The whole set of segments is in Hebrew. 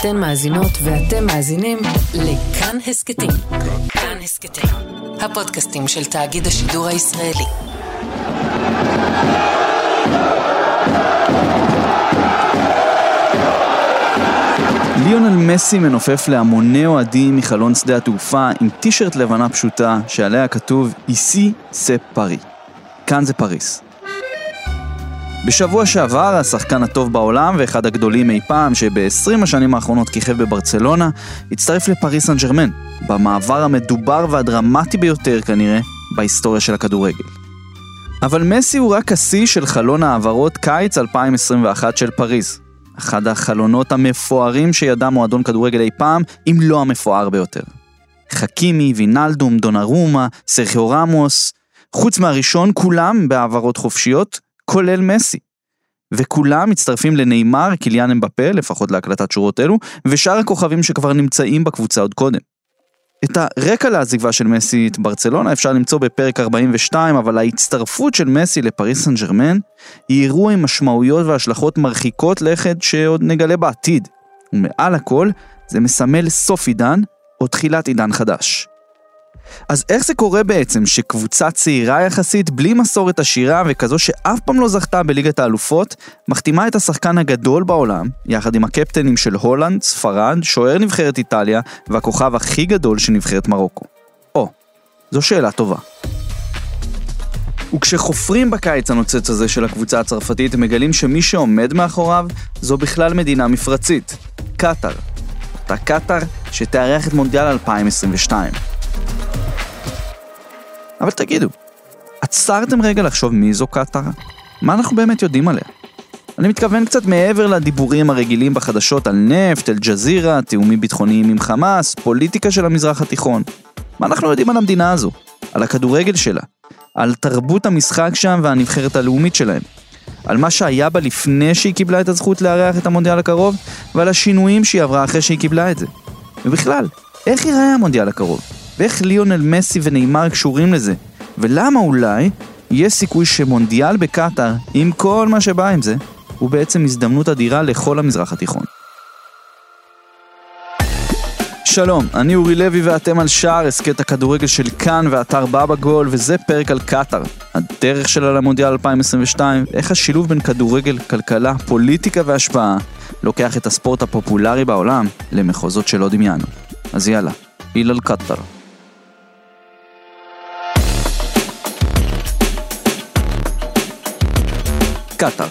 אתן מאזינות ואתם מאזינים לכאן הסכתים. כאן הסכתים, הפודקאסטים של תאגיד השידור הישראלי. ליונל מסי מנופף להמוני אוהדים מחלון שדה התעופה עם טישרט לבנה פשוטה שעליה כתוב איסי סה פארי. כאן זה פריס. בשבוע שעבר, השחקן הטוב בעולם ואחד הגדולים אי פעם, שב-20 השנים האחרונות כיכב בברצלונה, הצטרף לפריס סן ג'רמן, במעבר המדובר והדרמטי ביותר כנראה בהיסטוריה של הכדורגל. אבל מסי הוא רק השיא של חלון העברות קיץ 2021 של פריז. אחד החלונות המפוארים שידע מועדון כדורגל אי פעם, אם לא המפואר ביותר. חכימי, וינלדום, דונרומה, סרחיו רמוס, חוץ מהראשון כולם בהעברות חופשיות, כולל מסי. וכולם מצטרפים לנאמר, קיליאן אמבפה, לפחות להקלטת שורות אלו, ושאר הכוכבים שכבר נמצאים בקבוצה עוד קודם. את הרקע לעזיבה של מסי את ברצלונה אפשר למצוא בפרק 42, אבל ההצטרפות של מסי לפריס סן ג'רמן היא אירוע עם משמעויות והשלכות מרחיקות לכת שעוד נגלה בעתיד. ומעל הכל, זה מסמל סוף עידן או תחילת עידן חדש. אז איך זה קורה בעצם שקבוצה צעירה יחסית, בלי מסורת עשירה וכזו שאף פעם לא זכתה בליגת האלופות, מחתימה את השחקן הגדול בעולם, יחד עם הקפטנים של הולנד, ספרד, שוער נבחרת איטליה והכוכב הכי גדול של נבחרת מרוקו? או, זו שאלה טובה. וכשחופרים בקיץ הנוצץ הזה של הקבוצה הצרפתית, מגלים שמי שעומד מאחוריו זו בכלל מדינה מפרצית, קטאר. אותה קטאר שתארח את מונדיאל 2022. אבל תגידו, עצרתם רגע לחשוב מי זו קטאר? מה אנחנו באמת יודעים עליה? אני מתכוון קצת מעבר לדיבורים הרגילים בחדשות על נפט, אל-ג'זירה, תיאומים ביטחוניים עם חמאס, פוליטיקה של המזרח התיכון. מה אנחנו יודעים על המדינה הזו? על הכדורגל שלה? על תרבות המשחק שם והנבחרת הלאומית שלהם? על מה שהיה בה לפני שהיא קיבלה את הזכות לארח את המונדיאל הקרוב, ועל השינויים שהיא עברה אחרי שהיא קיבלה את זה. ובכלל, איך ייראה המונדיאל הקרוב? ואיך ליונל מסי ונאמר קשורים לזה? ולמה אולי יש סיכוי שמונדיאל בקטאר, עם כל מה שבא עם זה, הוא בעצם הזדמנות אדירה לכל המזרח התיכון. שלום, אני אורי לוי ואתם על שער הסכת הכדורגל של כאן ואתר בבא גול וזה פרק על קטאר. הדרך שלה למונדיאל 2022, איך השילוב בין כדורגל, כלכלה, פוליטיקה והשפעה לוקח את הספורט הפופולרי בעולם למחוזות שלא דמיינו. אז יאללה, איל על קטאר. קטאר.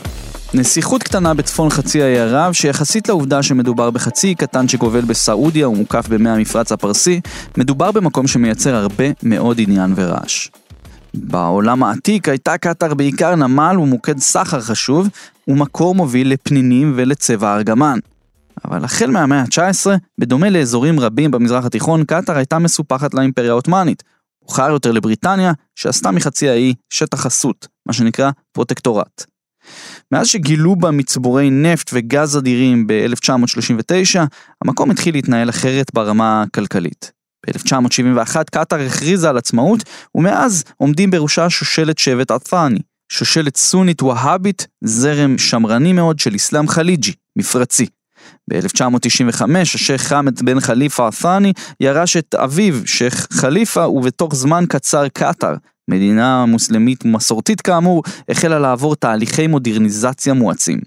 נסיכות קטנה בצפון חצי האי ערב, שיחסית לעובדה שמדובר בחצי אי קטן שגובל בסעודיה ומוקף במי המפרץ הפרסי, מדובר במקום שמייצר הרבה מאוד עניין ורעש. בעולם העתיק הייתה קטאר בעיקר נמל ומוקד סחר חשוב, ומקור מוביל לפנינים ולצבע ארגמן. אבל החל מהמאה ה-19, בדומה לאזורים רבים במזרח התיכון, קטאר הייתה מסופחת לאימפריה העות'מאנית. מאוחר יותר לבריטניה, שעשתה מחצי האי שטח חסות, מה שנקרא פרוטקטורט. מאז שגילו בה מצבורי נפט וגז אדירים ב-1939, המקום התחיל להתנהל אחרת ברמה הכלכלית. ב-1971 קטאר הכריזה על עצמאות, ומאז עומדים בראשה שושלת שבט עת'אני, שושלת סונית והאבית, זרם שמרני מאוד של אסלאם חליג'י, מפרצי. ב-1995 השייח' חמד בן חליפה עת'אני ירש את אביו, שייח' חליפה, ובתוך זמן קצר קטאר, מדינה מוסלמית מסורתית כאמור, החלה לעבור תהליכי מודרניזציה מואצים.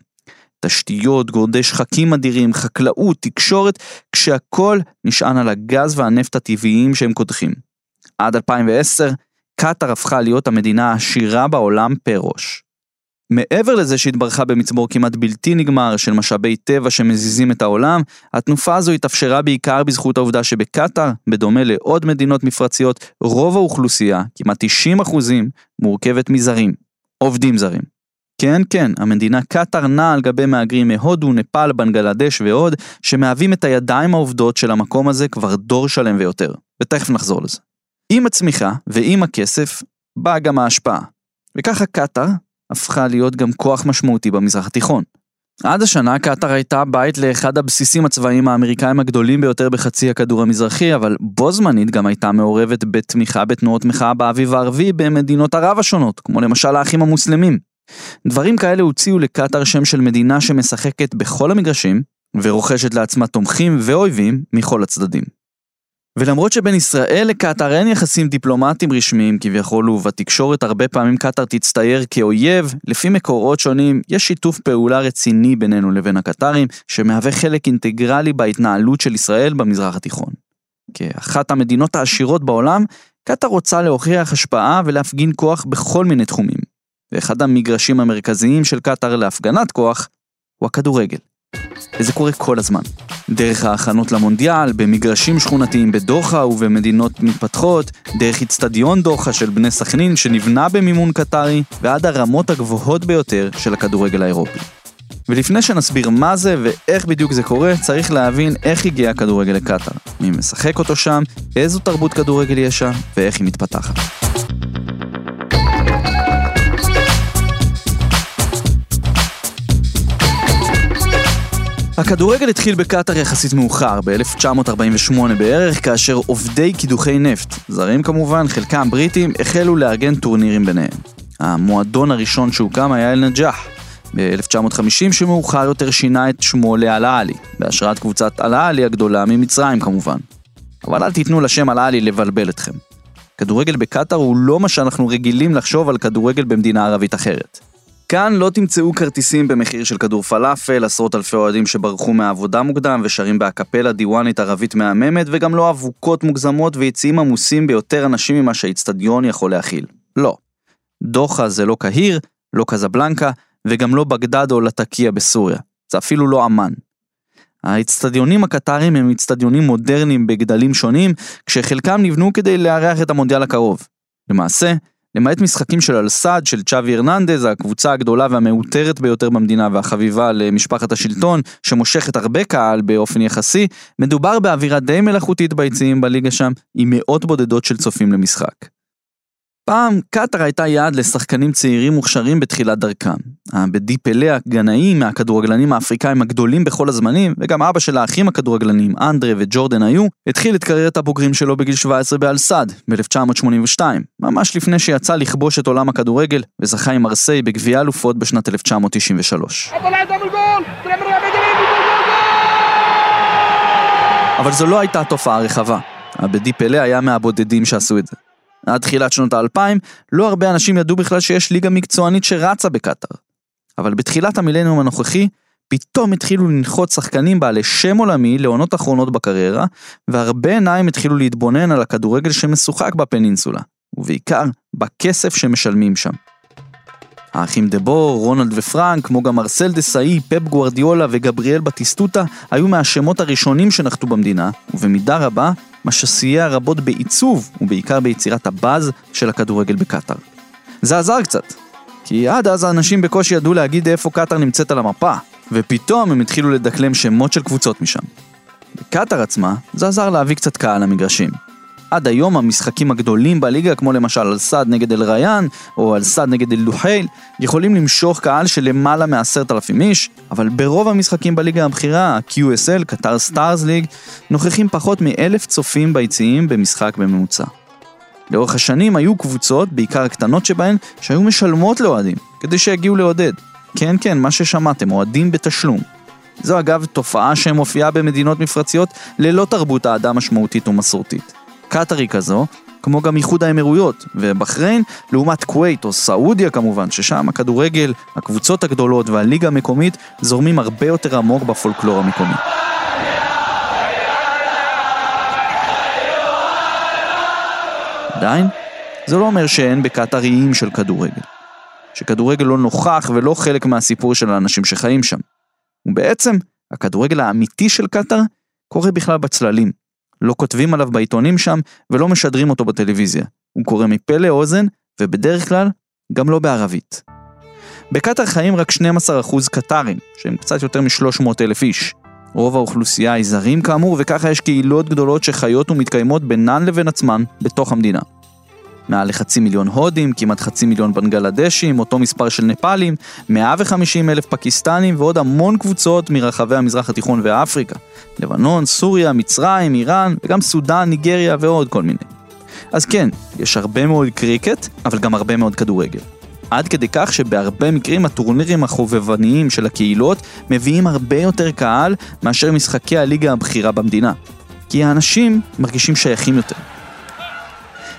תשתיות, גורדי שחקים אדירים, חקלאות, תקשורת, כשהכל נשען על הגז והנפט הטבעיים שהם קודחים. עד 2010, קטאר הפכה להיות המדינה העשירה בעולם פר ראש. מעבר לזה שהתברכה במצבור כמעט בלתי נגמר של משאבי טבע שמזיזים את העולם, התנופה הזו התאפשרה בעיקר בזכות העובדה שבקטאר, בדומה לעוד מדינות מפרציות, רוב האוכלוסייה, כמעט 90 אחוזים, מורכבת מזרים, עובדים זרים. כן, כן, המדינה קטאר נעה על גבי מהגרים מהודו, נפאל, בנגלדש ועוד, שמהווים את הידיים העובדות של המקום הזה כבר דור שלם ויותר. ותכף נחזור לזה. עם הצמיחה ועם הכסף, באה גם ההשפעה. וככה קטאר, הפכה להיות גם כוח משמעותי במזרח התיכון. עד השנה קטאר הייתה בית לאחד הבסיסים הצבאיים האמריקאים הגדולים ביותר בחצי הכדור המזרחי, אבל בו זמנית גם הייתה מעורבת בתמיכה בתנועות מחאה באביב הערבי במדינות ערב השונות, כמו למשל האחים המוסלמים. דברים כאלה הוציאו לקטאר שם של מדינה שמשחקת בכל המגרשים, ורוכשת לעצמה תומכים ואויבים מכל הצדדים. ולמרות שבין ישראל לקטאר אין יחסים דיפלומטיים רשמיים כביכול ובתקשורת הרבה פעמים קטאר תצטייר כאויב, לפי מקורות שונים יש שיתוף פעולה רציני בינינו לבין הקטארים, שמהווה חלק אינטגרלי בהתנהלות של ישראל במזרח התיכון. כאחת המדינות העשירות בעולם, קטאר רוצה להוכיח השפעה ולהפגין כוח בכל מיני תחומים. ואחד המגרשים המרכזיים של קטאר להפגנת כוח הוא הכדורגל. וזה קורה כל הזמן. דרך ההכנות למונדיאל, במגרשים שכונתיים בדוחה ובמדינות מתפתחות, דרך אצטדיון דוחה של בני סכנין שנבנה במימון קטרי, ועד הרמות הגבוהות ביותר של הכדורגל האירופי. ולפני שנסביר מה זה ואיך בדיוק זה קורה, צריך להבין איך הגיע הכדורגל לקטאר, מי משחק אותו שם, איזו תרבות כדורגל יש שם ואיך היא מתפתחת. הכדורגל התחיל בקטאר יחסית מאוחר, ב-1948 בערך, כאשר עובדי קידוחי נפט, זרים כמובן, חלקם בריטים, החלו לארגן טורנירים ביניהם. המועדון הראשון שהוקם היה אל-נג'אח, ב-1950 שמאוחר יותר שינה את שמו לאל-עלי, בהשראת קבוצת אל-עלי הגדולה ממצרים כמובן. אבל אל תיתנו לשם אל-עלי לבלבל אתכם. כדורגל בקטאר הוא לא מה שאנחנו רגילים לחשוב על כדורגל במדינה ערבית אחרת. כאן לא תמצאו כרטיסים במחיר של כדור פלאפל, עשרות אלפי אוהדים שברחו מהעבודה מוקדם ושרים באקפלה דיוואנית ערבית מהממת, וגם לא אבוקות מוגזמות ויציאים עמוסים ביותר אנשים ממה שהאיצטדיון יכול להכיל. לא. דוחה זה לא קהיר, לא קזבלנקה, וגם לא בגדד או לטקיה בסוריה. זה אפילו לא אמ"ן. האיצטדיונים הקטריים הם איצטדיונים מודרניים בגדלים שונים, כשחלקם נבנו כדי לארח את המונדיאל הקרוב. למעשה, למעט משחקים של אלסד, של צ'אבי הרננדז, הקבוצה הגדולה והמעוטרת ביותר במדינה והחביבה למשפחת השלטון, שמושכת הרבה קהל באופן יחסי, מדובר באווירה די מלאכותית ביציעים בליגה שם, עם מאות בודדות של צופים למשחק. פעם קטאר הייתה יעד לשחקנים צעירים מוכשרים בתחילת דרכם. הבדי פלא הגנאי מהכדורגלנים האפריקאים הגדולים בכל הזמנים, וגם אבא של האחים הכדורגלנים, אנדרה וג'ורדן היו, התחיל את קריירת הבוגרים שלו בגיל 17 באלסד, ב-1982, ממש לפני שיצא לכבוש את עולם הכדורגל, וזכה עם מרסיי בגביע אלופות בשנת 1993. אבל זו לא הייתה תופעה רחבה. הבדי פלא היה מהבודדים שעשו את זה. עד תחילת שנות האלפיים, לא הרבה אנשים ידעו בכלל שיש ליגה מקצוענית שרצה בקטאר. אבל בתחילת המילניום הנוכחי, פתאום התחילו לנחות שחקנים בעלי שם עולמי לעונות אחרונות בקריירה, והרבה עיניים התחילו להתבונן על הכדורגל שמשוחק בפנינסולה, ובעיקר בכסף שמשלמים שם. האחים דה בור, רונלד ופרנק, כמו גם ארסל דסאי, פפ גוארדיולה וגבריאל בטיסטוטה, היו מהשמות הראשונים שנחתו במדינה, ובמידה רבה מה שסייע רבות בעיצוב, ובעיקר ביצירת הבאז של הכדורגל בקטאר. זה עזר קצת, כי עד אז האנשים בקושי ידעו להגיד איפה קטאר נמצאת על המפה, ופתאום הם התחילו לדקלם שמות של קבוצות משם. בקטאר עצמה, זה עזר להביא קצת קהל למגרשים. עד היום המשחקים הגדולים בליגה, כמו למשל אלסד נגד אל-ריאן, או אלסד נגד אל-דוחייל, יכולים למשוך קהל של למעלה מעשרת אלפים איש, אבל ברוב המשחקים בליגה הבכירה, ה-QSL, Qatar Stars League, נוכחים פחות מאלף צופים ביציעים במשחק בממוצע. לאורך השנים היו קבוצות, בעיקר הקטנות שבהן, שהיו משלמות לאוהדים, כדי שיגיעו לעודד. כן, כן, מה ששמעתם, אוהדים בתשלום. זו אגב תופעה שמופיעה במדינות מפרציות ללא תרבות האדם משמעותית ומסורתית. קטארי כזו, כמו גם איחוד האמירויות ובחריין, לעומת כווית או סעודיה כמובן, ששם הכדורגל, הקבוצות הגדולות והליגה המקומית זורמים הרבה יותר עמוק בפולקלור המקומי. עדיין, זה לא אומר שאין בקטאר איים של כדורגל. שכדורגל לא נוכח ולא חלק מהסיפור של האנשים שחיים שם. ובעצם, הכדורגל האמיתי של קטאר קורה בכלל בצללים. לא כותבים עליו בעיתונים שם ולא משדרים אותו בטלוויזיה. הוא קורא מפה לאוזן, ובדרך כלל גם לא בערבית. בקטאר חיים רק 12% קטרים, שהם קצת יותר מ-300 אלף איש. רוב האוכלוסייה היא זרים כאמור, וככה יש קהילות גדולות שחיות ומתקיימות בינן לבין עצמן בתוך המדינה. מעל לחצי מיליון הודים, כמעט חצי מיליון בנגלדשים, אותו מספר של נפאלים, 150 אלף פקיסטנים ועוד המון קבוצות מרחבי המזרח התיכון ואפריקה. לבנון, סוריה, מצרים, איראן וגם סודאן, ניגריה ועוד כל מיני. אז כן, יש הרבה מאוד קריקט, אבל גם הרבה מאוד כדורגל. עד כדי כך שבהרבה מקרים הטורנירים החובבניים של הקהילות מביאים הרבה יותר קהל מאשר משחקי הליגה הבכירה במדינה. כי האנשים מרגישים שייכים יותר.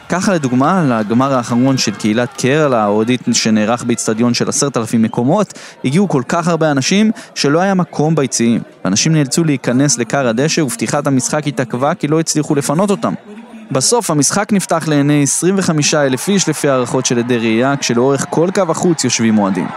ככה לדוגמה, לגמר האחרון של קהילת קרלה ההודית שנערך באיצטדיון של עשרת אלפים מקומות, הגיעו כל כך הרבה אנשים שלא היה מקום ביציעים. אנשים נאלצו להיכנס לכר הדשא ופתיחת המשחק התעכבה כי לא הצליחו לפנות אותם. בסוף המשחק נפתח לעיני 25 אלף איש לפי הערכות של עדי ראייה, כשלאורך כל קו החוץ יושבים אוהדים.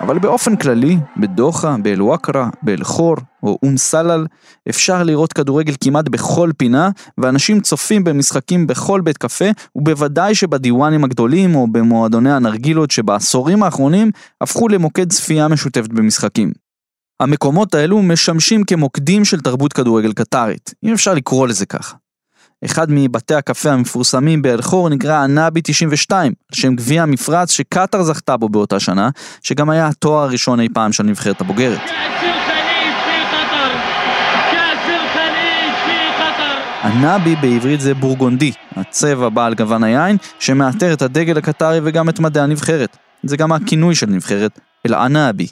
אבל באופן כללי, בדוחה, באל-וואקרה, באל-חור או אום סלל, אפשר לראות כדורגל כמעט בכל פינה, ואנשים צופים במשחקים בכל בית קפה, ובוודאי שבדיוואנים הגדולים או במועדוני הנרגילות שבעשורים האחרונים הפכו למוקד צפייה משותפת במשחקים. המקומות האלו משמשים כמוקדים של תרבות כדורגל קטרית, אם אפשר לקרוא לזה ככה. אחד מבתי הקפה המפורסמים באל-חור נקרא הנאבי 92, על שם גביע המפרץ שקטאר זכתה בו באותה שנה, שגם היה התואר הראשון אי פעם של נבחרת הבוגרת. הנאבי בעברית זה בורגונדי, הצבע בעל גוון היין, שמאתר את הדגל הקטרי וגם את מדעי הנבחרת. זה גם הכינוי של נבחרת, אל-ענאבי.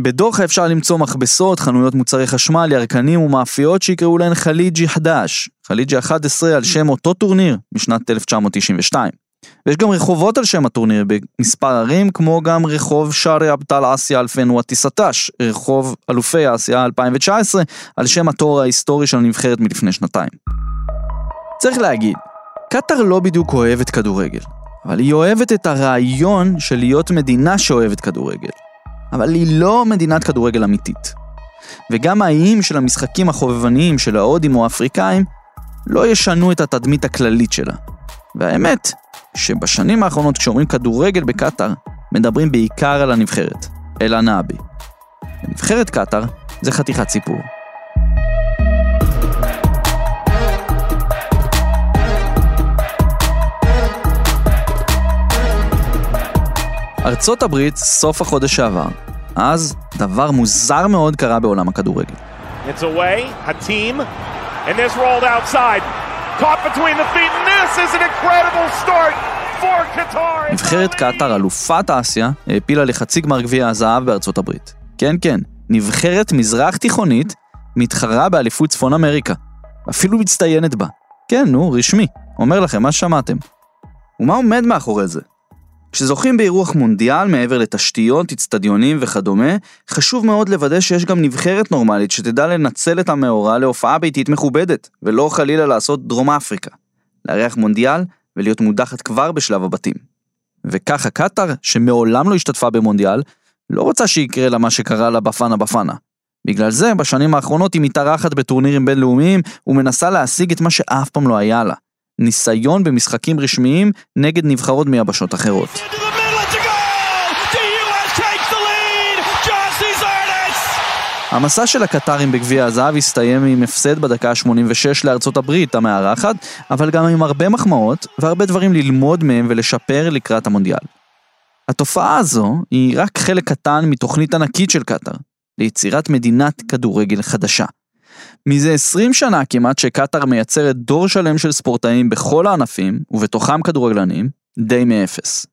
בדוחה אפשר למצוא מכבסות, חנויות מוצרי חשמל, ירקנים ומאפיות שיקראו להן חליג'י חדש, חליג'י 11 על שם אותו טורניר משנת 1992. ויש גם רחובות על שם הטורניר במספר ערים, כמו גם רחוב שערי אבטל אסיה אלפן וואטיסטש, רחוב אלופי אסיה 2019, על שם התואר ההיסטורי של הנבחרת מלפני שנתיים. צריך להגיד, קטאר לא בדיוק אוהבת כדורגל, אבל היא אוהבת את הרעיון של להיות מדינה שאוהבת כדורגל. אבל היא לא מדינת כדורגל אמיתית. וגם האיים של המשחקים החובבניים של ההודים או האפריקאים לא ישנו את התדמית הכללית שלה. והאמת, שבשנים האחרונות כשאומרים כדורגל בקטאר, מדברים בעיקר על הנבחרת, אל הנאבי. ונבחרת קטאר זה חתיכת סיפור. ארצות הברית, סוף החודש שעבר. אז דבר מוזר מאוד קרה בעולם הכדורגל. It's away, team, and this rolled outside. Caught between the feet, and this is an incredible start for Qatar. נבחרת קטאר, אלופת אסיה, העפילה לחצי גמר גביע הזהב בארצות הברית. כן, כן, נבחרת מזרח תיכונית מתחרה באליפות צפון אמריקה. אפילו מצטיינת בה. כן, נו, רשמי. אומר לכם, מה שמעתם. ומה עומד מאחורי זה? כשזוכים באירוח מונדיאל מעבר לתשתיות, אצטדיונים וכדומה, חשוב מאוד לוודא שיש גם נבחרת נורמלית שתדע לנצל את המאורע להופעה ביתית מכובדת, ולא חלילה לעשות דרום אפריקה. לארח מונדיאל ולהיות מודחת כבר בשלב הבתים. וככה קטאר, שמעולם לא השתתפה במונדיאל, לא רוצה שיקרה לה מה שקרה לה בפאנה בפאנה. בגלל זה, בשנים האחרונות היא מתארחת בטורנירים בינלאומיים ומנסה להשיג את מה שאף פעם לא היה לה. ניסיון במשחקים רשמיים נגד נבחרות מיבשות אחרות. המסע של הקטרים בגביע הזהב הסתיים עם הפסד בדקה ה-86 לארצות הברית המארחת, אבל גם עם הרבה מחמאות והרבה דברים ללמוד מהם ולשפר לקראת המונדיאל. התופעה הזו היא רק חלק קטן מתוכנית ענקית של קטאר, ליצירת מדינת כדורגל חדשה. מזה 20 שנה כמעט שקטאר מייצרת דור שלם של ספורטאים בכל הענפים, ובתוכם כדורגלנים, די מאפס.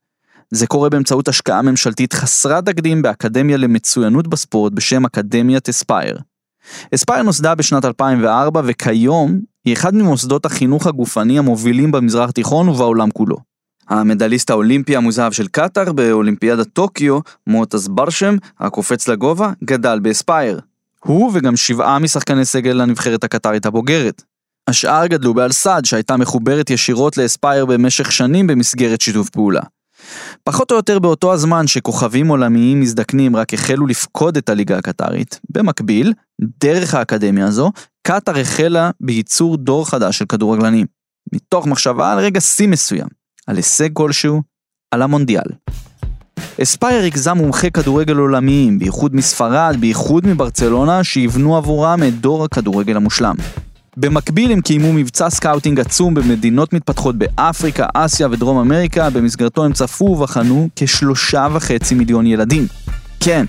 זה קורה באמצעות השקעה ממשלתית חסרת תקדים באקדמיה למצוינות בספורט בשם אקדמיית אספייר. אספייר נוסדה בשנת 2004 וכיום היא אחד ממוסדות החינוך הגופני המובילים במזרח התיכון ובעולם כולו. המדליסט האולימפי המוזהב של קטאר באולימפיאדת טוקיו, מוטס ברשם, הקופץ לגובה, גדל באספייר. הוא וגם שבעה משחקני סגל הנבחרת הקטרית הבוגרת. השאר גדלו באלסד שהייתה מחוברת ישירות לאספייר במשך שנים במסגרת שיתוף פעולה. פחות או יותר באותו הזמן שכוכבים עולמיים מזדקנים רק החלו לפקוד את הליגה הקטרית, במקביל, דרך האקדמיה הזו, קטאר החלה בייצור דור חדש של כדורגלנים. מתוך מחשבה על רגע שיא מסוים, על הישג כלשהו, על המונדיאל. אספייר ריכזה מומחי כדורגל עולמיים, בייחוד מספרד, בייחוד מברצלונה, שיבנו עבורם את דור הכדורגל המושלם. במקביל הם קיימו מבצע scouting עצום במדינות מתפתחות באפריקה, אסיה ודרום אמריקה, במסגרתו הם צפו ובחנו כשלושה וחצי מיליון ילדים. כן,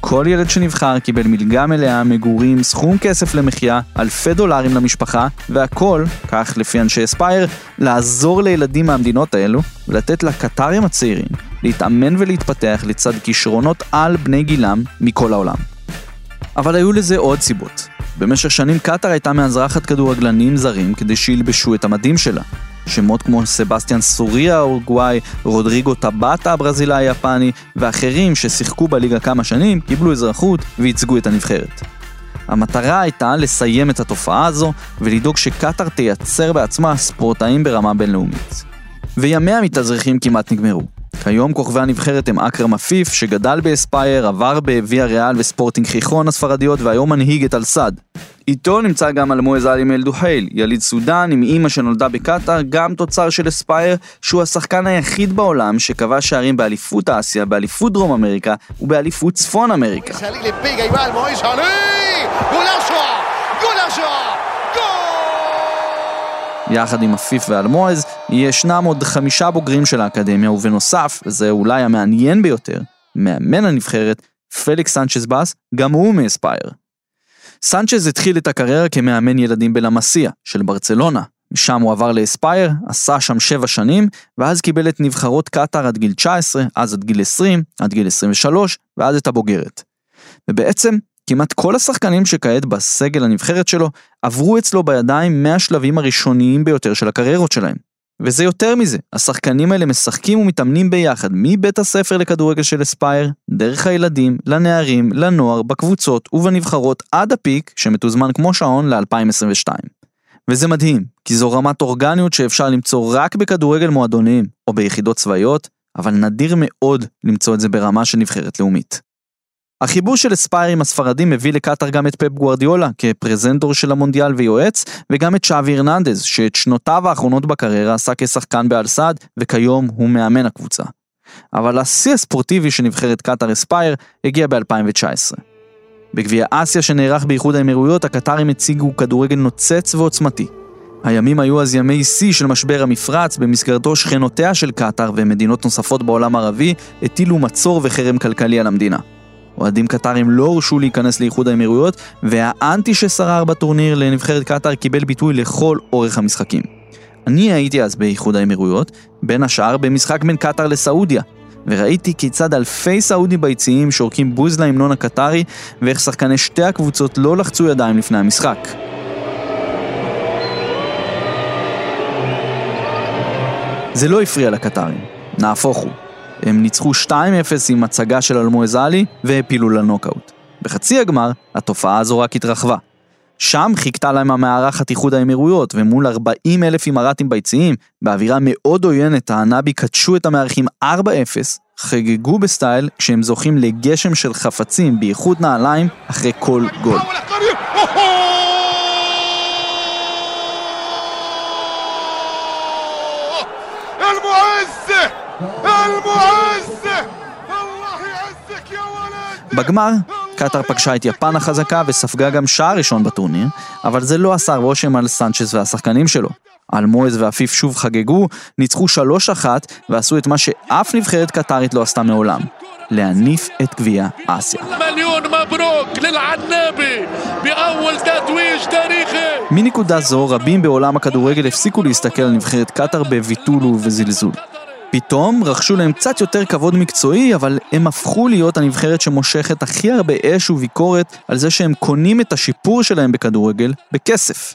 כל ילד שנבחר קיבל מלגה מלאה, מגורים, סכום כסף למחיה, אלפי דולרים למשפחה, והכל, כך לפי אנשי אספייר, לעזור לילדים מהמדינות האלו ולתת לקטרים הצעירים להתאמן ולהתפתח לצד כישרונות על בני גילם מכל העולם. אבל היו לזה עוד סיבות. במשך שנים קטאר הייתה מאזרחת כדורגלנים זרים כדי שילבשו את המדים שלה. שמות כמו סבסטיאן סוריה האורוגוואי, רודריגו טבטה הברזילאי היפני ואחרים ששיחקו בליגה כמה שנים קיבלו אזרחות וייצגו את הנבחרת. המטרה הייתה לסיים את התופעה הזו ולדאוג שקטאר תייצר בעצמה ספורטאים ברמה בינלאומית. וימי המתאזרחים כמעט נגמרו. כיום כוכבי הנבחרת הם אכרם עפיף, שגדל באספייר, עבר בוויה ריאל וספורטינג חיכון הספרדיות והיום מנהיג את אלסד. איתו נמצא גם אלמועז עלי מאלדוחיל, יליד סודאן עם אימא שנולדה בקטאר, גם תוצר של אספייר, שהוא השחקן היחיד בעולם שכבש שערים באליפות אסיה, באליפות דרום אמריקה ובאליפות צפון אמריקה. יחד עם עפיף ואלמועז, ישנם עוד חמישה בוגרים של האקדמיה, ובנוסף, וזה אולי המעניין ביותר, מאמן הנבחרת, פליקס סנצ'ס באס, גם הוא מאספייר. סנצ'ז התחיל את הקריירה כמאמן ילדים בלמסיה של ברצלונה. משם הוא עבר לאספייר, עשה שם שבע שנים, ואז קיבל את נבחרות קטאר עד גיל 19, אז עד גיל 20, עד גיל 23, ואז את הבוגרת. ובעצם, כמעט כל השחקנים שכעת בסגל הנבחרת שלו, עברו אצלו בידיים מהשלבים הראשוניים ביותר של הקריירות שלהם. וזה יותר מזה, השחקנים האלה משחקים ומתאמנים ביחד מבית הספר לכדורגל של אספייר, דרך הילדים, לנערים, לנוער, בקבוצות ובנבחרות עד הפיק שמתוזמן כמו שעון ל-2022. וזה מדהים, כי זו רמת אורגניות שאפשר למצוא רק בכדורגל מועדוניים או ביחידות צבאיות, אבל נדיר מאוד למצוא את זה ברמה של נבחרת לאומית. החיבור של אספייר עם הספרדים מביא לקטאר גם את פפ גוארדיולה כפרזנטור של המונדיאל ויועץ, וגם את שווי הרננדז, שאת שנותיו האחרונות בקריירה עשה כשחקן באלסד, וכיום הוא מאמן הקבוצה. אבל השיא הספורטיבי של נבחרת קטאר אספייר הגיע ב-2019. בגביע אסיה שנערך באיחוד האמירויות, הקטרים הציגו כדורגל נוצץ ועוצמתי. הימים היו אז ימי שיא של משבר המפרץ, במסגרתו שכנותיה של קטאר ומדינות נוספות בעולם הערבי הטילו מצור וחרם כלכלי על המדינה. אוהדים קטרים לא הורשו להיכנס לאיחוד האמירויות, והאנטי ששרר בטורניר לנבחרת קטאר קיבל ביטוי לכל אורך המשחקים. אני הייתי אז באיחוד האמירויות, בין השאר במשחק בין קטאר לסעודיה, וראיתי כיצד אלפי סעודים ביציעים שורקים בוז להמנון הקטרי, ואיך שחקני שתי הקבוצות לא לחצו ידיים לפני המשחק. זה לא הפריע לקטרים, נהפוך הוא. הם ניצחו 2-0 עם הצגה של אלמועז עלי והפילו לנוקאוט. בחצי הגמר, התופעה הזו רק התרחבה. שם חיכתה להם המארחת איחוד האמירויות, ומול 40 אלף אימראטים ביציעים, באווירה מאוד עוינת, הנאבי קדשו את המארחים 4-0, חגגו בסטייל כשהם זוכים לגשם של חפצים באיחוד נעליים אחרי כל גול. בגמר, קטאר פגשה את יפן החזקה וספגה גם שער ראשון בטורניר, אבל זה לא עשה רושם על סנצ'ס והשחקנים שלו. אלמועז ועפיף שוב חגגו, ניצחו 3-1 ועשו את מה שאף נבחרת קטארית לא עשתה מעולם. להניף את גביע אסיה. מנקודה זו רבים בעולם הכדורגל הפסיקו להסתכל על נבחרת קטאר בביטול ובזלזול. פתאום רכשו להם קצת יותר כבוד מקצועי, אבל הם הפכו להיות הנבחרת שמושכת הכי הרבה אש וביקורת על זה שהם קונים את השיפור שלהם בכדורגל בכסף.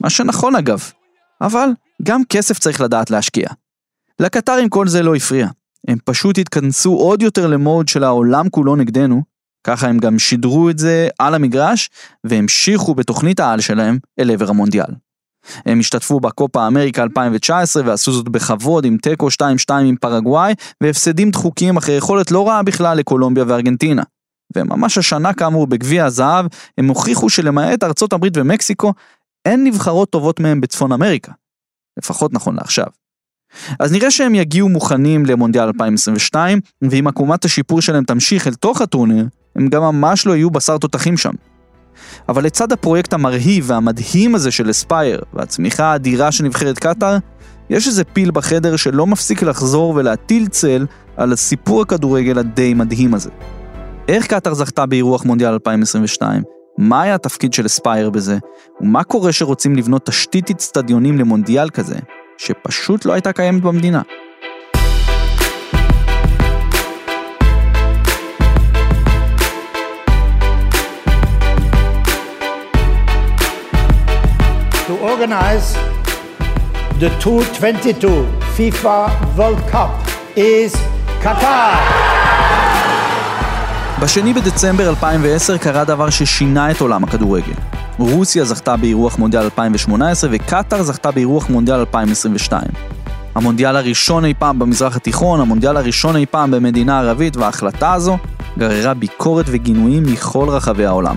מה שנכון אגב, אבל גם כסף צריך לדעת להשקיע. לקטרים כל זה לא הפריע. הם פשוט התכנסו עוד יותר למוד של העולם כולו נגדנו, ככה הם גם שידרו את זה על המגרש, והמשיכו בתוכנית העל שלהם אל עבר המונדיאל. הם השתתפו בקופה אמריקה 2019 ועשו זאת בכבוד עם תיקו 2-2 עם פרגוואי והפסדים דחוקים אחרי יכולת לא רעה בכלל לקולומביה וארגנטינה. וממש השנה כאמור בגביע הזהב הם הוכיחו שלמעט ארצות הברית ומקסיקו אין נבחרות טובות מהם בצפון אמריקה. לפחות נכון לעכשיו. אז נראה שהם יגיעו מוכנים למונדיאל 2022 ואם עקומת השיפור שלהם תמשיך אל תוך הטורניר הם גם ממש לא יהיו בשר תותחים שם. אבל לצד הפרויקט המרהיב והמדהים הזה של אספייר והצמיחה האדירה של נבחרת קטאר, יש איזה פיל בחדר שלא מפסיק לחזור ולהטיל צל על הסיפור הכדורגל הדי מדהים הזה. איך קטאר זכתה באירוח מונדיאל 2022? מה היה התפקיד של אספייר בזה? ומה קורה שרוצים לבנות תשתית אצטדיונים למונדיאל כזה, שפשוט לא הייתה קיימת במדינה? Organize the 2022 FIFA World Cup is Qatar. בשני בדצמבר 2010 קרה דבר ששינה את עולם הכדורגל. רוסיה זכתה באירוח מונדיאל 2018 וקטאר זכתה באירוח מונדיאל 2022. המונדיאל הראשון אי פעם במזרח התיכון, המונדיאל הראשון אי פעם במדינה ערבית, וההחלטה הזו גררה ביקורת וגינויים מכל רחבי העולם.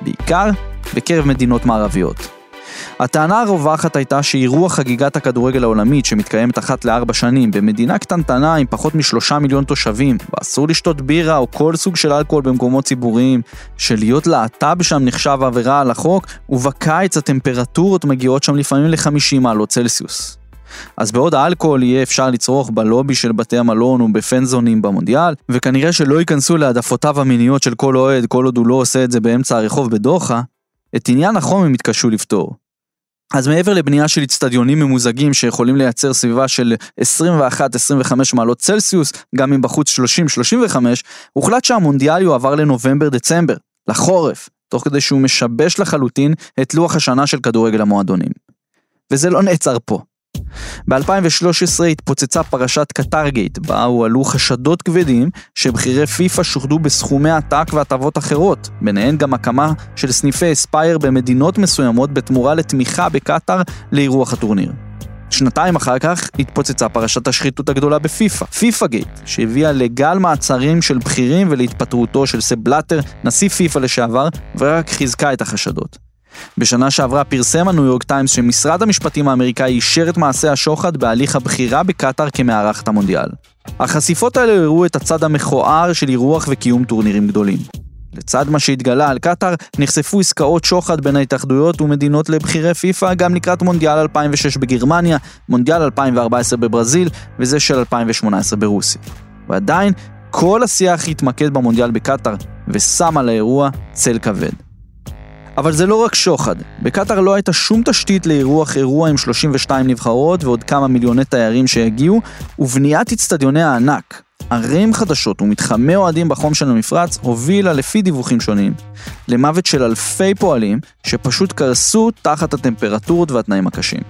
בעיקר בקרב מדינות מערביות. הטענה הרווחת הייתה שאירוח חגיגת הכדורגל העולמית שמתקיימת אחת לארבע שנים במדינה קטנטנה עם פחות משלושה מיליון תושבים, ואסור לשתות בירה או כל סוג של אלכוהול במקומות ציבוריים, שלהיות להט"ב שם נחשב עבירה על החוק, ובקיץ הטמפרטורות מגיעות שם לפעמים ל-50 מעלות צלסיוס. אז בעוד האלכוהול יהיה אפשר לצרוך בלובי של בתי המלון ובפנזונים במונדיאל, וכנראה שלא ייכנסו להעדפותיו המיניות של כל אוהד כל עוד הוא לא עושה את זה באמצע הרחוב בדוחה, את עניין החום הם יתקשו לפתור. אז מעבר לבנייה של אצטדיונים ממוזגים שיכולים לייצר סביבה של 21-25 מעלות צלסיוס, גם אם בחוץ 30-35, הוחלט שהמונדיאל יועבר לנובמבר-דצמבר, לחורף, תוך כדי שהוא משבש לחלוטין את לוח השנה של כדורגל המועדונים. וזה לא נעצר פה. ב-2013 התפוצצה פרשת קטרגייט, בה הועלו חשדות כבדים שבכירי פיפ"א שוחדו בסכומי עתק והטבות אחרות, ביניהן גם הקמה של סניפי אספייר במדינות מסוימות בתמורה לתמיכה בקטאר לאירוח הטורניר. שנתיים אחר כך התפוצצה פרשת השחיתות הגדולה בפיפ"א, פיפ"א גייט, שהביאה לגל מעצרים של בכירים ולהתפטרותו של סב בלאטר, נשיא פיפ"א לשעבר, ורק חיזקה את החשדות. בשנה שעברה פרסם הניו יורק טיימס שמשרד המשפטים האמריקאי אישר את מעשה השוחד בהליך הבחירה בקטאר כמארחת המונדיאל. החשיפות האלה הראו את הצד המכוער של אירוח וקיום טורנירים גדולים. לצד מה שהתגלה על קטאר, נחשפו עסקאות שוחד בין ההתאחדויות ומדינות לבכירי פיפ"א גם לקראת מונדיאל 2006 בגרמניה, מונדיאל 2014 בברזיל וזה של 2018 ברוסיה. ועדיין, כל השיח התמקד במונדיאל בקטאר, ושם על האירוע צל כבד. אבל זה לא רק שוחד. בקטאר לא הייתה שום תשתית לאירוח אירוע עם 32 נבחרות ועוד כמה מיליוני תיירים שהגיעו, ובניית אצטדיוני הענק, ערים חדשות ומתחמי אוהדים בחום של המפרץ הובילה לפי דיווחים שונים למוות של אלפי פועלים שפשוט קרסו תחת הטמפרטורות והתנאים הקשים.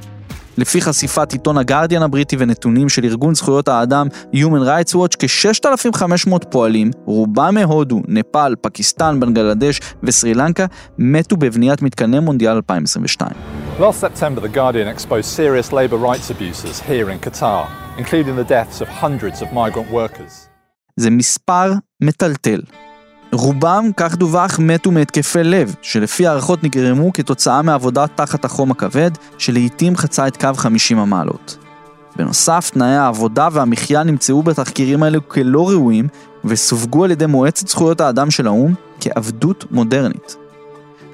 לפי חשיפת עיתון הגרדיאן הבריטי ונתונים של ארגון זכויות האדם Human Rights Watch, כ-6,500 פועלים, רובם מהודו, נפאל, פקיסטן, בנגלדש וסרי לנקה, מתו בבניית מתקני מונדיאל 2022. זה מספר מטלטל. רובם, כך דווח, מתו מהתקפי לב, שלפי הערכות נגרמו כתוצאה מעבודה תחת החום הכבד, שלעיתים חצה את קו 50 המעלות. בנוסף, תנאי העבודה והמחיה נמצאו בתחקירים האלו כלא ראויים, וסווגו על ידי מועצת זכויות האדם של האו"ם כעבדות מודרנית.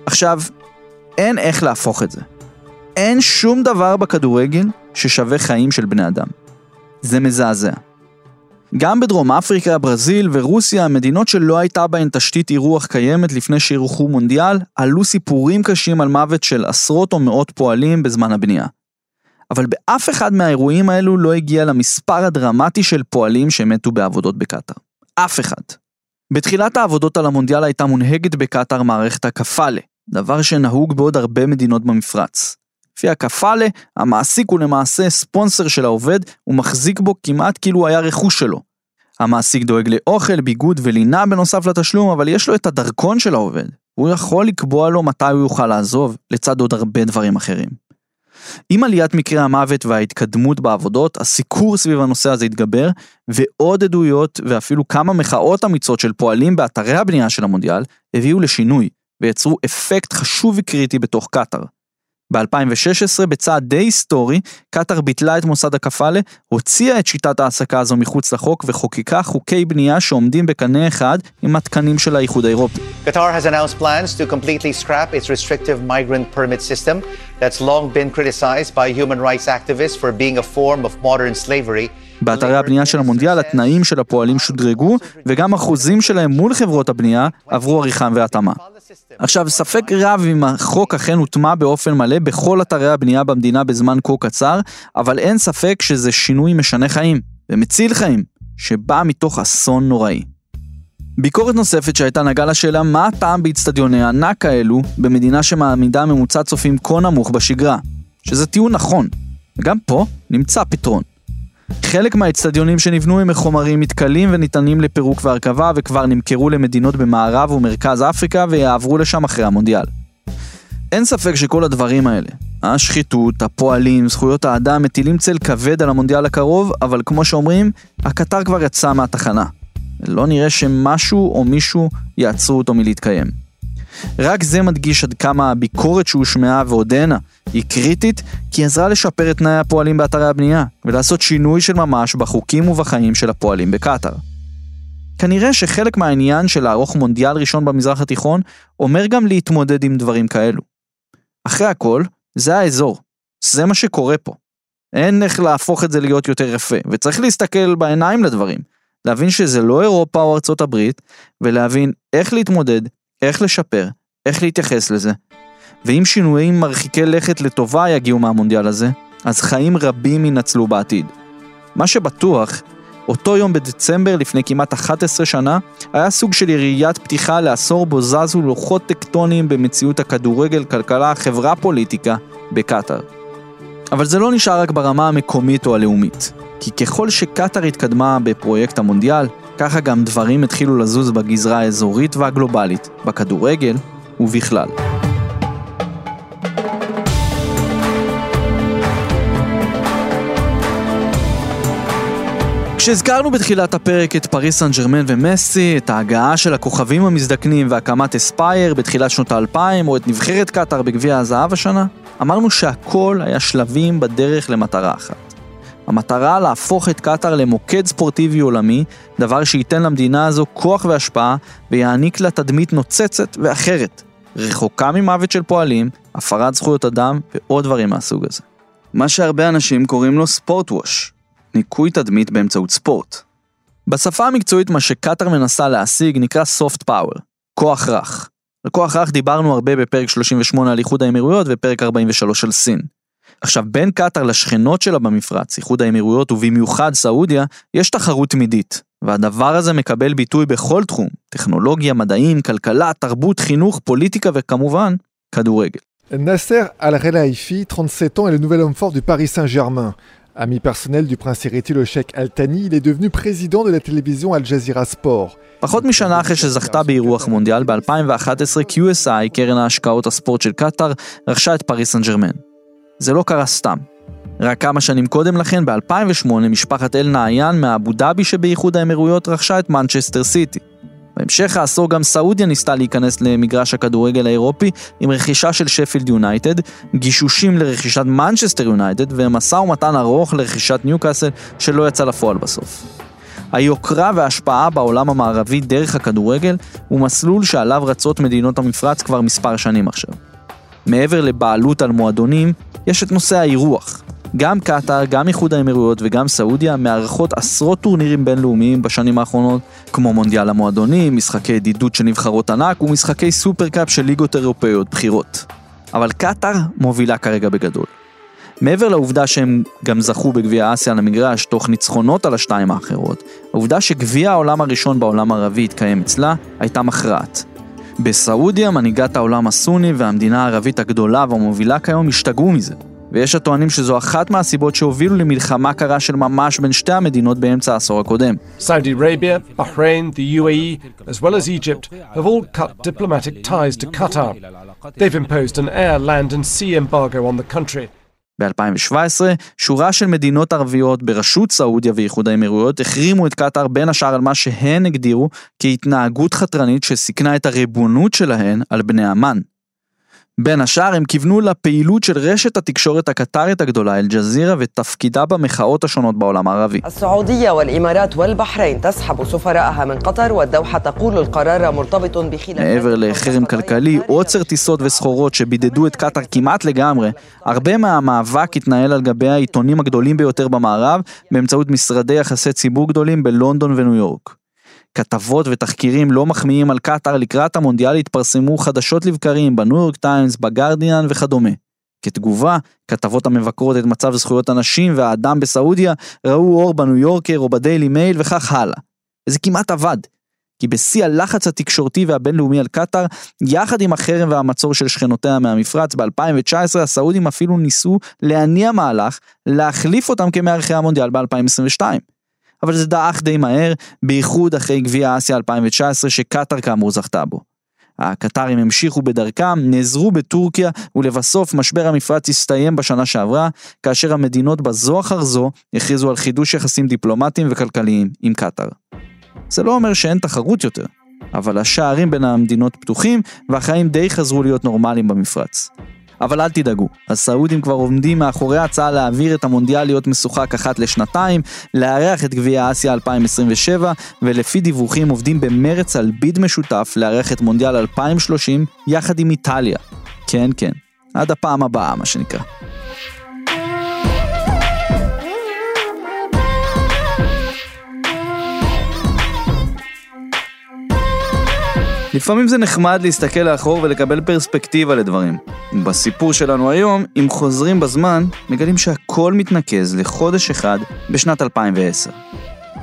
עכשיו, אין איך להפוך את זה. אין שום דבר בכדורגל ששווה חיים של בני אדם. זה מזעזע. גם בדרום אפריקה, ברזיל ורוסיה, מדינות שלא הייתה בהן תשתית אירוח קיימת לפני שאירחו מונדיאל, עלו סיפורים קשים על מוות של עשרות או מאות פועלים בזמן הבנייה. אבל באף אחד מהאירועים האלו לא הגיע למספר הדרמטי של פועלים שמתו בעבודות בקטאר. אף אחד. בתחילת העבודות על המונדיאל הייתה מונהגת בקטאר מערכת הקפאלה, דבר שנהוג בעוד הרבה מדינות במפרץ. לפי הקפאלה, המעסיק הוא למעשה ספונסר של העובד ומחזיק בו כמעט כאילו היה רכוש שלו. המעסיק דואג לאוכל, ביגוד ולינה בנוסף לתשלום, אבל יש לו את הדרכון של העובד. הוא יכול לקבוע לו מתי הוא יוכל לעזוב, לצד עוד הרבה דברים אחרים. עם עליית מקרי המוות וההתקדמות בעבודות, הסיקור סביב הנושא הזה התגבר, ועוד עדויות ואפילו כמה מחאות אמיצות של פועלים באתרי הבנייה של המונדיאל, הביאו לשינוי, ויצרו אפקט חשוב וקריטי בתוך קטאר. ב-2016, בצעד די היסטורי, קטאר ביטלה את מוסד הקפאלה, הוציאה את שיטת ההעסקה הזו מחוץ לחוק וחוקקה חוקי בנייה שעומדים בקנה אחד עם התקנים של האיחוד האירופי. Qatar has announced plans to completely scrap its restrictive migrant permit system that's long been criticized by human rights activists for being a form of modern slavery באתרי הבנייה של המונדיאל התנאים של הפועלים שודרגו, וגם אחוזים שלהם מול חברות הבנייה עברו עריכה והתאמה. עכשיו, ספק רב אם החוק אכן הוטמע באופן מלא בכל אתרי הבנייה במדינה בזמן כה קצר, אבל אין ספק שזה שינוי משנה חיים, ומציל חיים, שבא מתוך אסון נוראי. ביקורת נוספת שהייתה נגעה לשאלה מה הטעם באיצטדיוני ענק כאלו במדינה שמעמידה ממוצע צופים כה נמוך בשגרה, שזה טיעון נכון, וגם פה נמצא פתרון. חלק מהאצטדיונים שנבנו הם מחומרים מתכלים וניתנים לפירוק והרכבה וכבר נמכרו למדינות במערב ומרכז אפריקה ויעברו לשם אחרי המונדיאל. אין ספק שכל הדברים האלה, השחיתות, הפועלים, זכויות האדם, מטילים צל כבד על המונדיאל הקרוב, אבל כמו שאומרים, הקטר כבר יצא מהתחנה. לא נראה שמשהו או מישהו יעצרו אותו מלהתקיים. רק זה מדגיש עד כמה הביקורת שהושמעה ועודנה היא קריטית, כי עזרה לשפר את תנאי הפועלים באתרי הבנייה, ולעשות שינוי של ממש בחוקים ובחיים של הפועלים בקטאר. כנראה שחלק מהעניין של לערוך מונדיאל ראשון במזרח התיכון, אומר גם להתמודד עם דברים כאלו. אחרי הכל, זה האזור. זה מה שקורה פה. אין איך להפוך את זה להיות יותר יפה, וצריך להסתכל בעיניים לדברים. להבין שזה לא אירופה או ארצות הברית, ולהבין איך להתמודד, איך לשפר, איך להתייחס לזה. ואם שינויים מרחיקי לכת לטובה יגיעו מהמונדיאל הזה, אז חיים רבים ינצלו בעתיד. מה שבטוח, אותו יום בדצמבר לפני כמעט 11 שנה, היה סוג של יריית פתיחה לעשור בו זזו לוחות טקטוניים במציאות הכדורגל, כלכלה, חברה, פוליטיקה, בקטאר. אבל זה לא נשאר רק ברמה המקומית או הלאומית. כי ככל שקטאר התקדמה בפרויקט המונדיאל, ככה גם דברים התחילו לזוז בגזרה האזורית והגלובלית, בכדורגל ובכלל. כשהזכרנו בתחילת הפרק את פריס סן ג'רמן ומסי, את ההגעה של הכוכבים המזדקנים והקמת אספייר בתחילת שנות האלפיים, או את נבחרת קטאר בגביע הזהב השנה, אמרנו שהכל היה שלבים בדרך למטרה אחת. המטרה להפוך את קטאר למוקד ספורטיבי עולמי, דבר שייתן למדינה הזו כוח והשפעה ויעניק לה תדמית נוצצת ואחרת, רחוקה ממוות של פועלים, הפרת זכויות אדם ועוד דברים מהסוג הזה. מה שהרבה אנשים קוראים לו ספורט ווש, ניקוי תדמית באמצעות ספורט. בשפה המקצועית מה שקטאר מנסה להשיג נקרא soft power, כוח רך. על כוח רך דיברנו הרבה בפרק 38 על איחוד האמירויות ופרק 43 על סין. עכשיו, בין קטאר לשכנות שלה במפרץ, איחוד האמירויות ובמיוחד סעודיה, יש תחרות תמידית. והדבר הזה מקבל ביטוי בכל תחום, טכנולוגיה, מדעים, כלכלה, תרבות, חינוך, פוליטיקה וכמובן, כדורגל. Nasser Al-Khelaifi, 37 ans, est le nouvel homme fort du Paris Saint-Germain. Ami personnel du prince héritier le cheikh Al-Thani, il est devenu président de la télévision Al Jazeera Sport. פחות משנה אחרי שזכתה באירוח מונדיאל ב-2011, QSI, קרן ההשקעות הספורט של קטאר, רכשה את פריס סן ג'רמן. זה לא קרה סתם. רק כמה שנים קודם לכן, ב-2008, משפחת אל נהיאן מאבו דאבי שבאיחוד האמירויות רכשה את מנצ'סטר סיטי. בהמשך העשור גם סעודיה ניסתה להיכנס למגרש הכדורגל האירופי עם רכישה של שפילד יונייטד, גישושים לרכישת מנצ'סטר יונייטד ומשא ומתן ארוך לרכישת ניוקאסל שלא יצא לפועל בסוף. היוקרה וההשפעה בעולם המערבי דרך הכדורגל הוא מסלול שעליו רצות מדינות המפרץ כבר מספר שנים עכשיו. מעבר לבעלות על מועדונים, יש את נושא האירוח. גם קטאר, גם איחוד האמירויות וגם סעודיה מארחות עשרות טורנירים בינלאומיים בשנים האחרונות, כמו מונדיאל המועדונים, משחקי ידידות של נבחרות ענק ומשחקי סופרקאפ של ליגות אירופאיות בכירות. אבל קטאר מובילה כרגע בגדול. מעבר לעובדה שהם גם זכו בגביע אסיה על המגרש תוך ניצחונות על השתיים האחרות, העובדה שגביע העולם הראשון בעולם הערבי התקיים אצלה הייתה מכרעת. בסעודיה מנהיגת העולם הסוני והמדינה הערבית הגדולה והמובילה כיום השתגעו מזה. ויש הטוענים שזו אחת מהסיבות שהובילו למלחמה קרה של ממש בין שתי המדינות באמצע העשור הקודם. Saudi Arabia, Bahrain, the UAE, as well as Egypt, have all cut diplomatic ties to Qatar. They've imposed an air, land and sea embargo on the country. ב-2017, שורה של מדינות ערביות בראשות סעודיה ואיחוד האמירויות החרימו את קטאר בין השאר על מה שהן הגדירו כהתנהגות חתרנית שסיכנה את הריבונות שלהן על בני עמן. בין השאר הם כיוונו לפעילות של רשת התקשורת הקטרית הגדולה אל-ג'זירה ותפקידה במחאות השונות בעולם הערבי. السعودية والإمارات والبحرين تسحب سفراءها من قطر والدوحة تقول القرار مرتبط بخلاف מעבר לחרם כלכלי, עוצר טיסות וסחורות שבידדו את קטאר כמעט לגמרי, הרבה מהמאבק התנהל על גבי העיתונים הגדולים ביותר במערב, באמצעות משרדי יחסי ציבור גדולים בלונדון וניו יורק. כתבות ותחקירים לא מחמיאים על קטאר לקראת המונדיאל התפרסמו חדשות לבקרים בניו יורק טיימס, בגרדיאן וכדומה. כתגובה, כתבות המבקרות את מצב זכויות הנשים והאדם בסעודיה ראו אור בניו יורקר או בדיילי מייל וכך הלאה. וזה כמעט עבד. כי בשיא הלחץ התקשורתי והבינלאומי על קטאר, יחד עם החרם והמצור של שכנותיה מהמפרץ, ב-2019 הסעודים אפילו ניסו להניע מהלך להחליף אותם כמארחי המונדיאל ב-2022. אבל זה דעך די מהר, בייחוד אחרי גביע אסיה 2019 שקטאר כאמור זכתה בו. הקטרים המשיכו בדרכם, נעזרו בטורקיה, ולבסוף משבר המפרץ הסתיים בשנה שעברה, כאשר המדינות בזו אחר זו הכריזו על חידוש יחסים דיפלומטיים וכלכליים עם קטאר. זה לא אומר שאין תחרות יותר, אבל השערים בין המדינות פתוחים, והחיים די חזרו להיות נורמליים במפרץ. אבל אל תדאגו, הסעודים כבר עומדים מאחורי ההצעה להעביר את המונדיאל להיות משוחק אחת לשנתיים, לארח את גביע אסיה 2027, ולפי דיווחים עובדים במרץ על ביד משותף לארח את מונדיאל 2030 יחד עם איטליה. כן, כן, עד הפעם הבאה, מה שנקרא. לפעמים זה נחמד להסתכל לאחור ולקבל פרספקטיבה לדברים. בסיפור שלנו היום, אם חוזרים בזמן, מגלים שהכל מתנקז לחודש אחד בשנת 2010.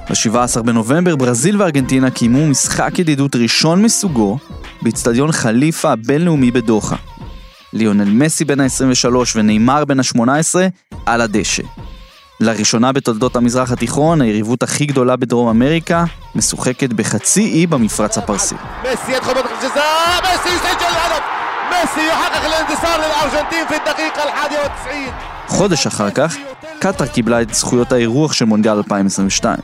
ב-17 בנובמבר ברזיל וארגנטינה קיימו משחק ידידות ראשון מסוגו באיצטדיון חליפה הבינלאומי בדוחה. ליונל מסי בן ה-23 ונאמר בן ה-18 על הדשא. לראשונה בתולדות המזרח התיכון, היריבות הכי גדולה בדרום אמריקה, משוחקת בחצי אי במפרץ הפרסי. ميسي يدخل منطقة الجزاء ميسي يسجل الهدف ميسي يحقق الانتصار للأرجنتين في الدقيقة الحادية والتسعين חודש אחר כך, קטאר קיבלה את זכויות האירוח של מונדיאל 2022.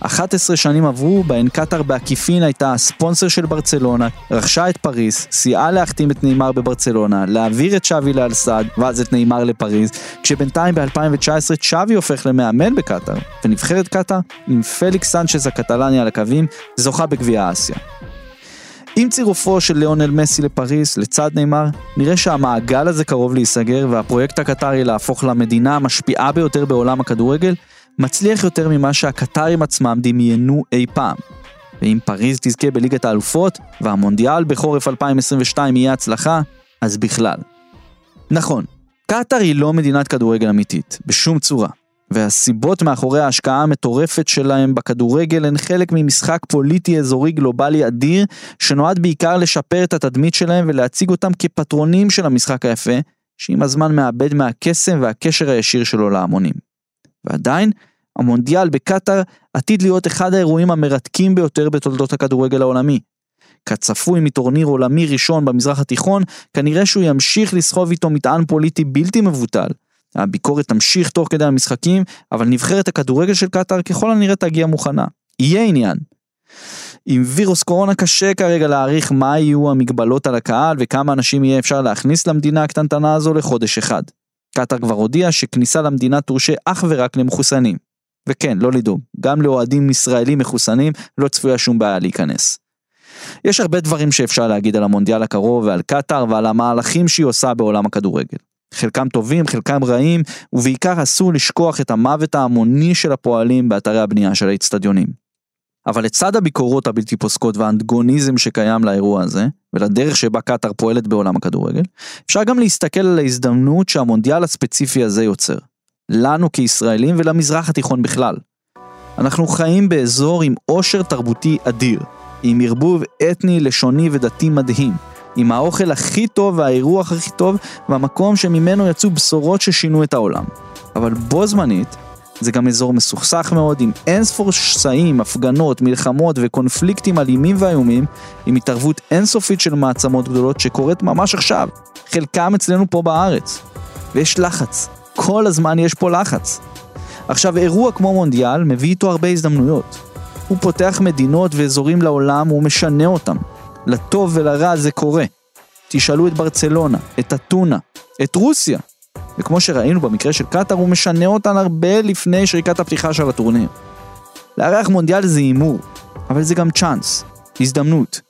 11 שנים עברו בהן קטאר בעקיפין הייתה הספונסר של ברצלונה, רכשה את פריז, סייעה להחתים את נאמר בברצלונה, להעביר את שווי לאלסד, ואז את נאמר לפריז, כשבינתיים ב-2019 צ'אבי הופך למאמן בקטאר, ונבחרת קטאר, עם פליקס סנצ'ז הקטלני על הקווים, זוכה בגביע אסיה. עם צירופו של ליאונל מסי לפריז, לצד נאמר, נראה שהמעגל הזה קרוב להיסגר והפרויקט הקטרי להפוך למדינה המשפיעה ביותר בעולם הכדורגל, מצליח יותר ממה שהקטרים עצמם דמיינו אי פעם. ואם פריז תזכה בליגת האלופות, והמונדיאל בחורף 2022 יהיה הצלחה, אז בכלל. נכון, קטאר היא לא מדינת כדורגל אמיתית, בשום צורה. והסיבות מאחורי ההשקעה המטורפת שלהם בכדורגל הן חלק ממשחק פוליטי אזורי גלובלי אדיר, שנועד בעיקר לשפר את התדמית שלהם ולהציג אותם כפטרונים של המשחק היפה, שעם הזמן מאבד מהקסם והקשר הישיר שלו להמונים. ועדיין, המונדיאל בקטאר עתיד להיות אחד האירועים המרתקים ביותר בתולדות הכדורגל העולמי. כצפוי מטורניר עולמי ראשון במזרח התיכון, כנראה שהוא ימשיך לסחוב איתו מטען פוליטי בלתי מבוטל. הביקורת תמשיך תוך כדי המשחקים, אבל נבחרת הכדורגל של קטאר ככל הנראה תגיע מוכנה. יהיה עניין. עם וירוס קורונה קשה כרגע להעריך מה יהיו המגבלות על הקהל וכמה אנשים יהיה אפשר להכניס למדינה הקטנטנה הזו לחודש אחד. קטאר כבר הודיע שכניסה למדינה תורשה אך ורק למחוסנים. וכן, לא לדאוג, גם לאוהדים ישראלים מחוסנים לא צפויה שום בעיה להיכנס. יש הרבה דברים שאפשר להגיד על המונדיאל הקרוב ועל קטאר ועל המהלכים שהיא עושה בעולם הכדורגל. חלקם טובים, חלקם רעים, ובעיקר אסור לשכוח את המוות ההמוני של הפועלים באתרי הבנייה של האצטדיונים. אבל לצד הביקורות הבלתי פוסקות והאנטגוניזם שקיים לאירוע הזה, ולדרך שבה קטאר פועלת בעולם הכדורגל, אפשר גם להסתכל על ההזדמנות שהמונדיאל הספציפי הזה יוצר. לנו כישראלים ולמזרח התיכון בכלל. אנחנו חיים באזור עם עושר תרבותי אדיר, עם ערבוב אתני, לשוני ודתי מדהים, עם האוכל הכי טוב והאירוח הכי טוב, והמקום שממנו יצאו בשורות ששינו את העולם. אבל בו זמנית, זה גם אזור מסוכסך מאוד עם אינספור שסעים, הפגנות, מלחמות וקונפליקטים אלימים ואיומים, עם התערבות אינסופית של מעצמות גדולות שקורית ממש עכשיו, חלקם אצלנו פה בארץ. ויש לחץ, כל הזמן יש פה לחץ. עכשיו, אירוע כמו מונדיאל מביא איתו הרבה הזדמנויות. הוא פותח מדינות ואזורים לעולם, הוא משנה אותם. לטוב ולרע זה קורה. תשאלו את ברצלונה, את אתונה, את רוסיה. וכמו שראינו במקרה של קטאר, הוא משנה אותן הרבה לפני שריקת הפתיחה של הטורניר. לארח מונדיאל זה הימור, אבל זה גם צ'אנס, הזדמנות.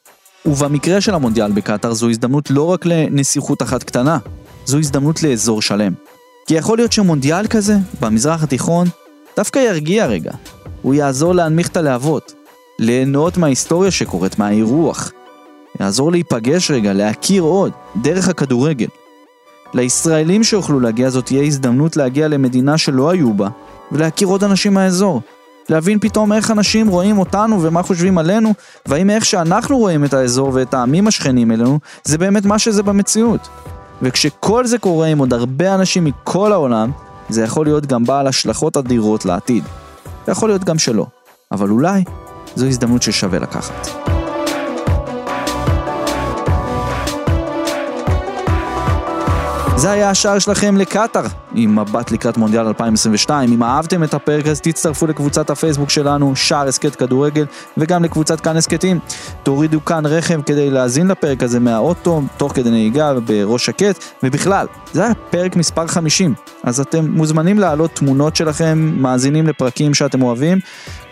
ובמקרה של המונדיאל בקטאר זו הזדמנות לא רק לנסיכות אחת קטנה, זו הזדמנות לאזור שלם. כי יכול להיות שמונדיאל כזה, במזרח התיכון, דווקא ירגיע רגע. הוא יעזור להנמיך את הלהבות, ליהנות מההיסטוריה שקורית, מהאירוח. יעזור להיפגש רגע, להכיר עוד, דרך הכדורגל. לישראלים שיוכלו להגיע זאת תהיה הזדמנות להגיע למדינה שלא היו בה, ולהכיר עוד אנשים מהאזור. להבין פתאום איך אנשים רואים אותנו ומה חושבים עלינו, והאם איך שאנחנו רואים את האזור ואת העמים השכנים אלינו, זה באמת מה שזה במציאות. וכשכל זה קורה עם עוד הרבה אנשים מכל העולם, זה יכול להיות גם בעל השלכות אדירות לעתיד. ויכול להיות גם שלא, אבל אולי זו הזדמנות ששווה לקחת. זה היה השער שלכם לקטאר, עם מבט לקראת מונדיאל 2022. אם אהבתם את הפרק אז תצטרפו לקבוצת הפייסבוק שלנו, שער הסכת כדורגל, וגם לקבוצת כאן הסכתים. תורידו כאן רכב כדי להאזין לפרק הזה מהאוטו, תוך כדי נהיגה בראש שקט, ובכלל, זה היה פרק מספר 50. אז אתם מוזמנים להעלות תמונות שלכם, מאזינים לפרקים שאתם אוהבים,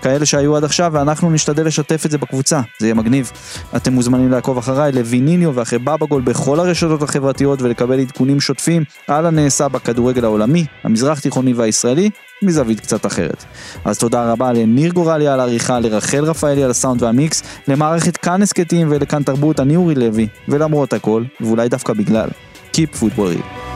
כאלה שהיו עד עכשיו, ואנחנו נשתדל לשתף את זה בקבוצה, זה יהיה מגניב. אתם מוזמנים לעקוב אחריי לויניניו ואחרי בבגול בכל הרשתות החברתיות ולקבל עדכונים שוטפים על הנעשה בכדורגל העולמי, המזרח תיכוני והישראלי, מזווית קצת אחרת. אז תודה רבה לניר גורלי על העריכה, לרחל רפאלי על הסאונד והמיקס, למערכת כאן הסכתים ולכאן תרבות, אני אורי לוי, ולמרות הכל, ואולי דווקא בגלל, Keep Football Real.